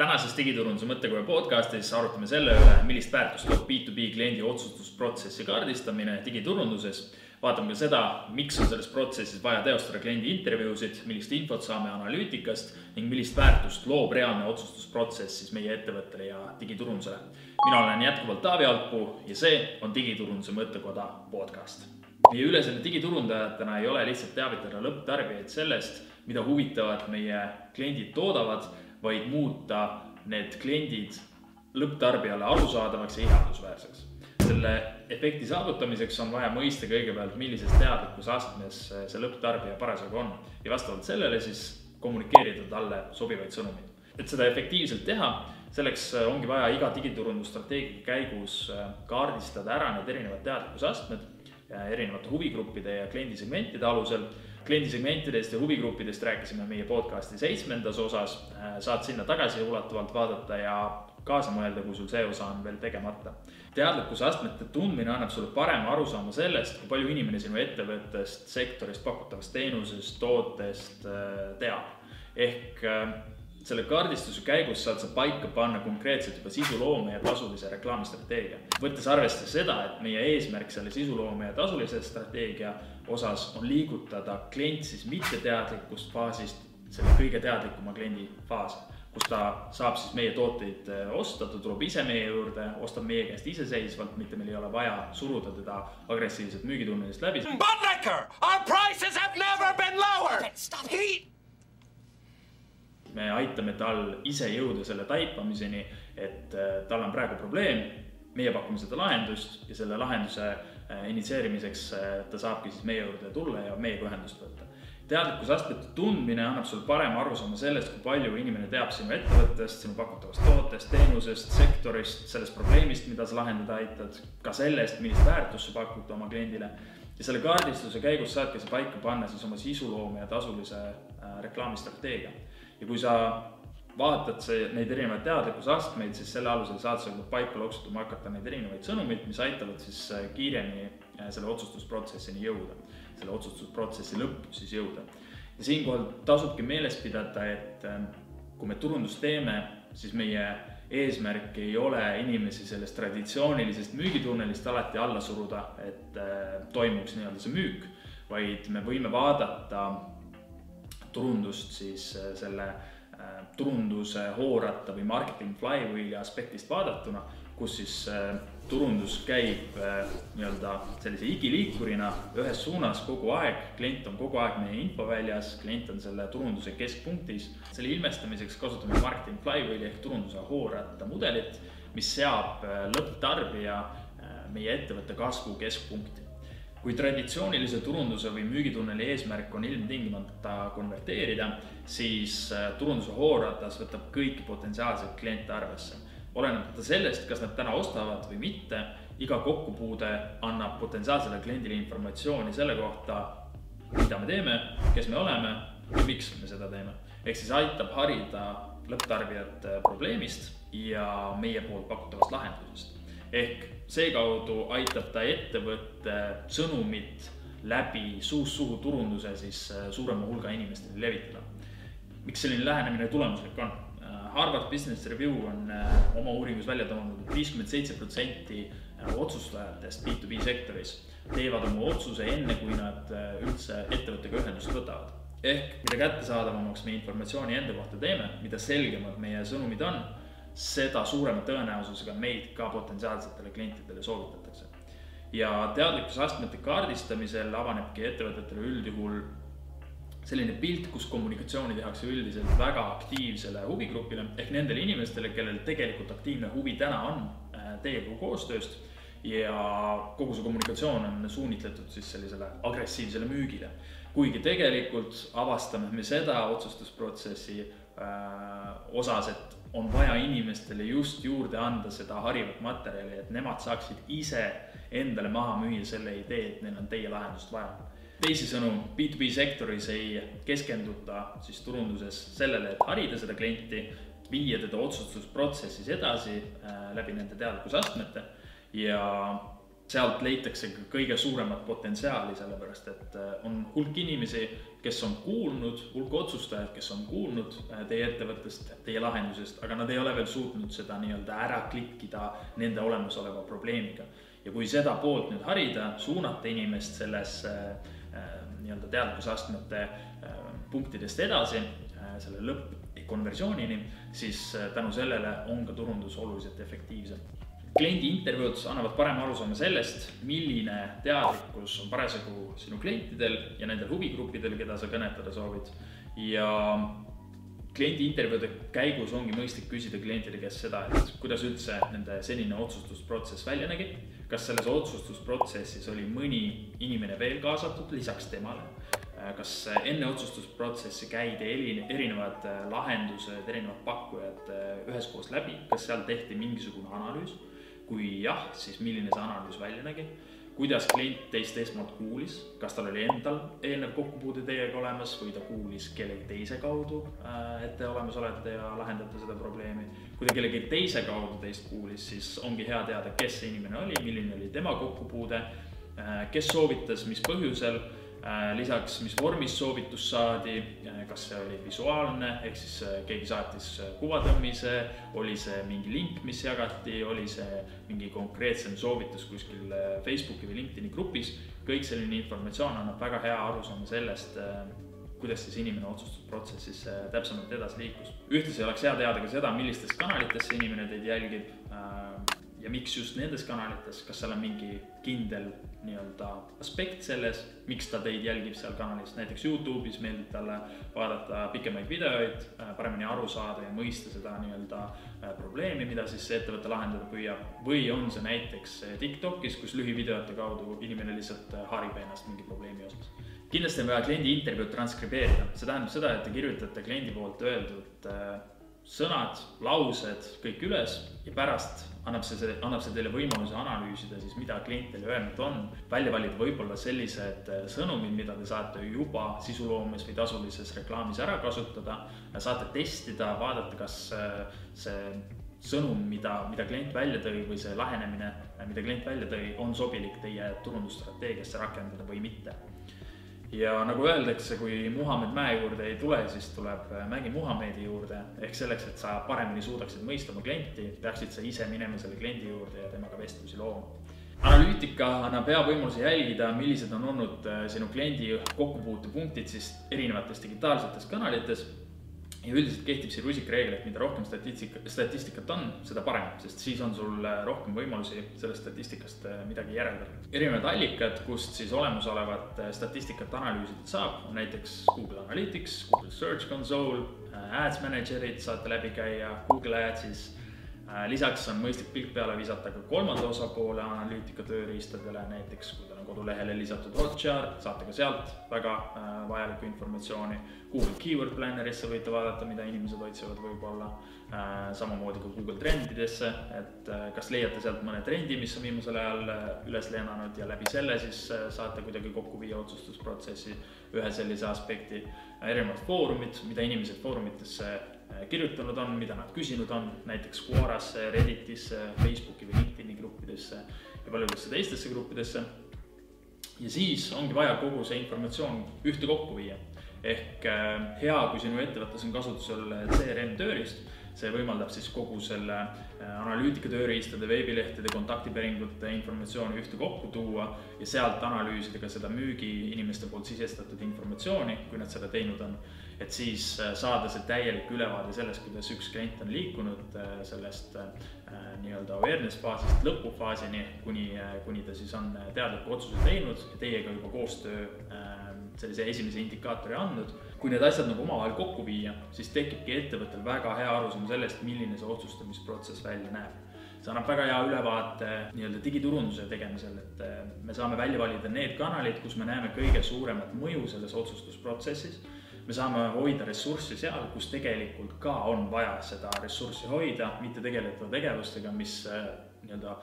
tänases digiturunduse mõttekoja podcastis arutame selle üle, millist väärtust loob B2B kliendi otsustusprotsessi kaardistamine digiturunduses. vaatame ka seda, miks on selles protsessis vaja teostada kliendi intervjuusid, millist infot saame analüütikast ning millist väärtust loob reaalne otsustusprotsess siis meie ettevõttele ja digiturundusele. mina olen jätkuvalt Taavi Alpuu ja see on digiturunduse mõttekoda podcast. meie ülesande digiturundajatena ei ole lihtsalt teavitada lõpptarbijaid sellest, mida huvitavat meie kliendid toodavad vaid muuta need kliendid lõpptarbijale arusaadavaks ja ihaldusväärseks. selle efekti saavutamiseks on vaja mõista kõigepealt, millises teadlikkusastmes see lõpptarbija parasjagu on ja vastavalt sellele siis kommunikeerida talle sobivaid sõnumeid. et seda efektiivselt teha, selleks ongi vaja iga digiturundusstrateegia käigus kaardistada ära need erinevad teadlikkusastmed erinevate huvigruppide ja kliendisegmentide alusel kliendisegmentidest ja huvigruppidest rääkisime meie podcast'i seitsmendas osas. saad sinna tagasiulatuvalt vaadata ja kaasa mõelda, kui sul see osa on veel tegemata. teadlikkusastmete tundmine annab sulle parema arusaama sellest, kui palju inimene sinu ettevõttest, sektorist, pakutavast teenusest, tootest äh, teab. ehk äh, selle kaardistuse käigus saad sa paika panna konkreetselt juba sisuloome ja tasulise reklaamistrateegia. võttes arvesse seda, et meie eesmärk selle sisuloome ja tasulise strateegia osas on liigutada klient siis mitteteadlikust faasist selle kõige teadlikuma kliendi faasi, kus ta saab siis meie tooteid eh, osta, ta tuleb ise meie juurde, ostab meie käest iseseisvalt, mitte meil ei ole vaja suruda teda agressiivselt müügitunnelist läbi. Buttlicker, our prices have never been lower. He me aitame tal ise jõuda selle taipamiseni, et äh, tal on praegu probleem, meie pakume seda lahendust ja selle lahenduse äh, initsieerimiseks äh, ta saabki siis meie juurde tulla ja meiega ühendust võtta. teadlikkusaspekti tundmine annab sulle parema arusaama sellest, kui palju inimene teab sinu ettevõttest, sinu pakutavast tootest, teenusest, sektorist, sellest probleemist, mida sa lahendada aitad, ka sellest, millist väärtust sa pakud oma kliendile ja selle kaardistuse käigus saadki sa paika panna siis oma sisuloome ja tasulise reklaamistrateegia ja kui sa vaatad see, neid erinevaid teadlikkusastmeid, siis selle alusel saad sa paika loksutama hakata neid erinevaid sõnumeid, mis aitavad siis äh, kiiremini äh, selle otsustusprotsessini jõuda, selle otsustusprotsessi lõppu siis jõuda. ja siinkohal tasubki meeles pidada, et ähm, kui me turundust teeme, siis meie eesmärk ei ole inimesi sellest traditsioonilisest müügitunnelist alati alla suruda, et äh, toimuks nii-öelda see müük, vaid me võime vaadata turundust siis äh, selle äh, turunduse hoorata või marketing flywheel'i aspektist vaadatuna, kus siis äh, turundus käib nii-öelda sellise igiliikurina ühes suunas kogu aeg, klient on kogu aeg meie infoväljas, klient on selle turunduse keskpunktis. selle ilmestamiseks kasutame marketing flywheel'i ehk turunduse hoorata mudelit, mis seab lõpptarbija meie ettevõtte kasvu keskpunkti kui traditsioonilise turunduse või müügitunneli eesmärk on ilmtingimata konverteerida, siis äh, turunduse hooratas võtab kõiki potentsiaalseid kliente arvesse. olenemata sellest, kas nad täna ostavad või mitte, iga kokkupuude annab potentsiaalsele kliendile informatsiooni selle kohta, mida me teeme, kes me oleme ja miks me seda teeme. ehk siis aitab harida lõpptarbijat probleemist ja meie poolt pakutavast lahendusest ehk seekaudu aitab ta ettevõtte sõnumit läbi suust suhu turunduse siis äh, suurema hulga inimesteni levitada. miks selline lähenemine tulemuslik on? Äh, Harvard Business Review on äh, oma uuringus välja toonud, et viiskümmend seitse protsenti otsustajatest B2B sektoris teevad oma otsuse enne, kui nad üldse ettevõttega ühendust võtavad. ehk mida kättesaadavamaks me informatsiooni enda kohta teeme, mida selgemad meie sõnumid on seda suurema tõenäosusega meid ka potentsiaalsetele klientidele soovitatakse. ja teadlikkusastmete kaardistamisel avanebki ettevõtetele üldjuhul selline pilt, kus kommunikatsiooni tehakse üldiselt väga aktiivsele huvigrupile ehk nendele inimestele, kellel tegelikult aktiivne huvi täna on äh, teiega koostööst ja kogu see kommunikatsioon on suunitletud siis sellisele agressiivsele müügile. kuigi tegelikult avastame me seda otsustusprotsessi äh, osas, et on vaja inimestele just juurde anda seda harivat materjali, et nemad saaksid ise endale maha müüa selle idee, et neil on teie lahendust vaja. teisisõnu, B2B sektoris ei keskenduta siis turunduses sellele, et harida seda klienti, viia teda otsustusprotsessis edasi äh, läbi nende teadlikkusastmete ja sealt leitakse kõige suuremat potentsiaali, sellepärast et äh, on hulk inimesi, kes on kuulnud, hulk otsustajaid, kes on kuulnud äh, teie ettevõttest, teie lahendusest, aga nad ei ole veel suutnud seda nii-öelda ära klikkida nende olemasoleva probleemiga. ja kui seda poolt nüüd harida, suunata inimest sellesse äh, nii-öelda teadlikkusastmete punktidest edasi, selle lõppkonversioonini, siis tänu sellele on ka turundus oluliselt efektiivsem kliendi intervjuud annavad parema arusaama sellest, milline teadlikkus on parasjagu sinu klientidel ja nendel huvigruppidel, keda sa kõnetada soovid. ja kliendi intervjuude käigus ongi mõistlik küsida klientide käest seda, et kuidas üldse nende senine otsustusprotsess välja nägi. kas selles otsustusprotsessis oli mõni inimene veel kaasatud lisaks temale? kas enne otsustusprotsessi käidi erinevad lahendused, erinevad pakkujad üheskoos läbi, kas seal tehti mingisugune analüüs? Kui jah, siis milline see analüüs välja nägi, kuidas klient teist esmalt kuulis, kas tal oli endal eelnev kokkupuude teiega olemas või ta kuulis kellegi teise kaudu, äh, et te olemas olete ja lahendate seda probleemi. kui ta kellegi teise kaudu teist kuulis, siis ongi hea teada, kes see inimene oli, milline oli tema kokkupuude, äh, kes soovitas, mis põhjusel lisaks, mis vormis soovitus saadi, äh, kas see oli visuaalne, ehk siis äh, keegi saatis kuvatõmmise, oli see mingi link, mis jagati, oli see mingi konkreetsem soovitus kuskil Facebooki või LinkedIni grupis. kõik selline informatsioon annab väga hea arusaama sellest, kuidas siis inimene otsustusprotsessis täpsemalt edasi liikus. ühtlasi oleks hea teada ka seda, millistes kanalites see inimene teid jälgib ja miks just nendes kanalites, kas seal on mingi kindel nii-öelda aspekt selles, miks ta teid jälgib seal kanalis, näiteks Youtube'is meeldib talle vaadata pikemaid videoid, äh, paremini aru saada ja mõista seda nii-öelda äh, probleemi, mida siis see ettevõte lahendada püüab. või on see näiteks äh, TikTokis, kus lühivideote kaudu inimene lihtsalt harib ennast mingi probleemi osas. Kindlasti on vaja kliendi intervjuud transkribeerida, see tähendab seda, et te kirjutate kliendi poolt öeldud sõnad, laused kõik üles ja pärast annab see, see, annab see teile võimaluse analüüsida siis, mida klient teile öelnud on. välja valida võib-olla sellised äh, sõnumid, mida te saate juba sisuloomes või tasulises reklaamis ära kasutada. saate testida, vaadata, kas äh, see sõnum, mida, mida klient välja tõi või see lähenemine, mida klient välja tõi, on sobilik teie turundusstrateegiasse rakendada või mitte ja nagu öeldakse, kui Muhamed mäe juurde ei tule, siis tuleb äh, mägi Muhamedi juurde. ehk selleks, et sa paremini suudaksid mõista oma klienti, peaksid sa ise minema selle kliendi juurde ja temaga vestlusi looma. analüütika annab hea võimaluse jälgida, millised on olnud äh, sinu kliendi kokkupuutepunktid siis erinevates digitaalsetes kanalites ja üldiselt kehtib siin rusikareegel, et mida rohkem statistika, statistikat on, seda parem, sest siis on sul äh, rohkem võimalusi sellest statistikast äh, midagi järeldada. erinevad allikad, kust siis olemasolevat äh, statistikat analüüsida saab, on näiteks Google Analytics, Google Search Console, Ads Managerid saate läbi käia, Google Adsis lisaks on mõistlik pilk peale visata ka kolmanda osapoole analüütika tööriistadele, näiteks kui teil on kodulehele lisatud Hotjar, saate ka sealt väga vajalikku informatsiooni Google Keyword Plannerisse võite vaadata, mida inimesed otsivad võib-olla äh,. samamoodi ka Google trendidesse, et äh, kas leiate sealt mõne trendi, mis on viimasel ajal äh, üles lennanud ja läbi selle siis äh, saate kuidagi kokku viia otsustusprotsessi ühe sellise aspekti. erinevad foorumid, mida inimesed foorumitesse äh, kirjutanud on, mida nad küsinud on, näiteks Quorasse, Redditisse, Facebooki või LinkedIni gruppidesse ja paljudesse teistesse gruppidesse. ja siis ongi vaja kogu see informatsioon ühtekokku viia ehk äh, hea, kui sinu ettevõttes on kasutusel CRM tööriist, see võimaldab siis kogu selle äh, analüütika tööriistade, veebilehtede, kontaktipäringute informatsiooni ühte kokku tuua ja sealt analüüsida ka seda müügiinimeste poolt sisestatud informatsiooni, kui nad seda teinud on. et siis äh, saada see täielik ülevaade sellest, kuidas üks klient on liikunud sellest nii-öelda awareness faasist lõpufaasini, kuni, kuni ta siis on teadliku otsuse teinud ja teiega juba koostöö sellise esimese indikaatori andnud. kui need asjad nagu omavahel kokku viia, siis tekibki ettevõttel väga hea arusaam sellest, milline see otsustamisprotsess välja näeb. see annab väga hea ülevaate nii-öelda digiturunduse tegemisel, et eh, me saame välja valida need kanalid, kus me näeme kõige suuremat mõju selles otsustusprotsessis me saame hoida ressurssi seal, kus tegelikult ka on vaja seda ressurssi hoida, mitte tegeleda tegevustega, mis eh, nii-öelda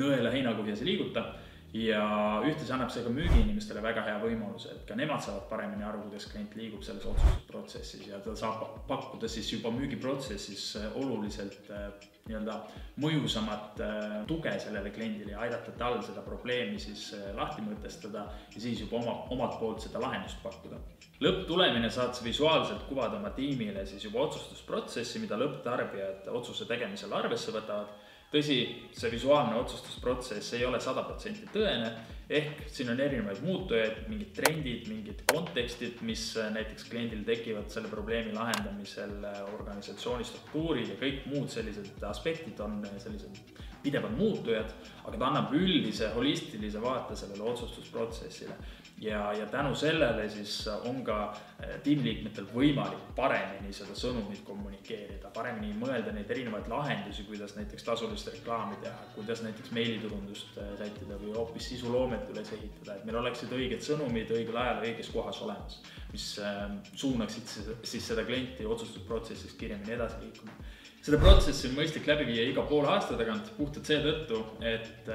nõela heinakuhjas ei liiguta ja ühtlasi annab see ka müügiinimestele väga hea võimaluse, et ka nemad saavad paremini aru, kuidas klient liigub selles otsustusprotsessis ja ta saab pakkuda siis juba müügiprotsessis äh, oluliselt äh, nii-öelda mõjusamat äh, tuge sellele kliendile ja aidata tal seda probleemi siis lahti mõtestada ja siis juba oma, omalt poolt seda lahendust pakkuda. lõpptulemine saad sa visuaalselt kuvada oma tiimile siis juba otsustusprotsessi, mida lõpptarbijad otsuse tegemisel arvesse võtavad tõsi, see visuaalne otsustusprotsess ei ole sada protsenti tõene, ehk siin on erinevaid muutujaid, mingid trendid, mingid kontekstid, mis näiteks kliendil tekivad selle probleemi lahendamisel, organisatsiooni struktuurid ja kõik muud sellised aspektid on sellised pidevad muutujad, aga ta annab üldise holistilise vaate sellele otsustusprotsessile ja, ja tänu sellele siis on ka eh, tiimiliikmetel võimalik paremini seda sõnumit kommunikeerida, paremini mõelda neid erinevaid lahendusi, kuidas näiteks tasulist reklaami teha, kuidas näiteks meiliturundust eh, sättida või hoopis sisuloomet üles ehitada, et meil oleksid õiged sõnumid õigel ajal õiges kohas olemas, mis eh, suunaksid siis seda klienti otsustusprotsessis kiiremini edasi liikuma. Seda protsessi on mõistlik läbi viia iga poole aasta tagant puhtalt seetõttu, et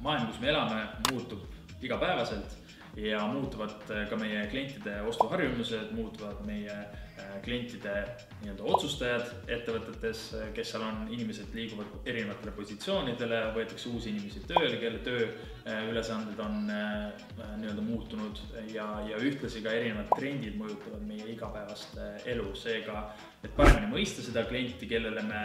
maailm, kus me elame, muutub igapäevaselt ja muutuvad äh, ka meie klientide ostuharjumused, muutuvad meie äh, klientide nii-öelda otsustajad ettevõtetes, äh, kes seal on, inimesed liiguvad erinevatele positsioonidele, võetakse uusi inimesi tööle, kelle tööülesanded on nii-öelda muutunud ja, ja ühtlasi ka erinevad trendid mõjutavad meie igapäevast elu, seega et paremini mõista seda klienti, kellele me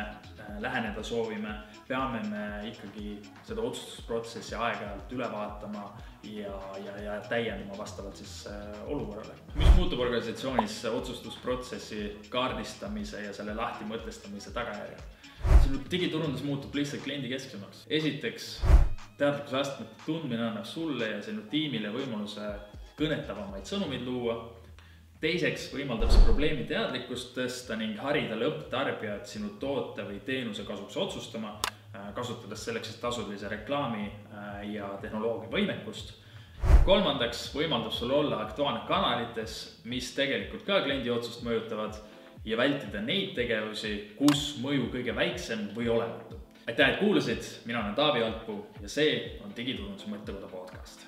läheneda soovime, peame me ikkagi seda otsustusprotsessi aeg-ajalt üle vaatama ja, ja, ja täiendama vastavalt siis äh, olukorrale. mis muutub organisatsioonis otsustusprotsessi kaardistamise ja selle lahtimõtestamise tagajärjel? sinu digiturundus muutub lihtsalt kliendikesksemaks. esiteks, teadlikkuse astmete tundmine annab sulle ja sinu tiimile võimaluse kõnetavamaid sõnumeid luua. teiseks võimaldab see probleemi teadlikkust tõsta ning harida lõpptarbijat sinu toote või teenuse kasuks otsustama kasutades selleks siis tasulise reklaami äh, ja tehnoloogia võimekust. Kolmandaks võimaldab sul olla aktuaalne kanalites, mis tegelikult ka kliendi otsust mõjutavad ja vältida neid tegevusi, kus mõju kõige väiksem või olematu. aitäh, et kuulasid, mina olen Taavi Alpuu ja see on Digiturunduse mõttekoda podcast.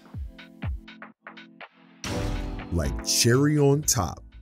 Like cherry on top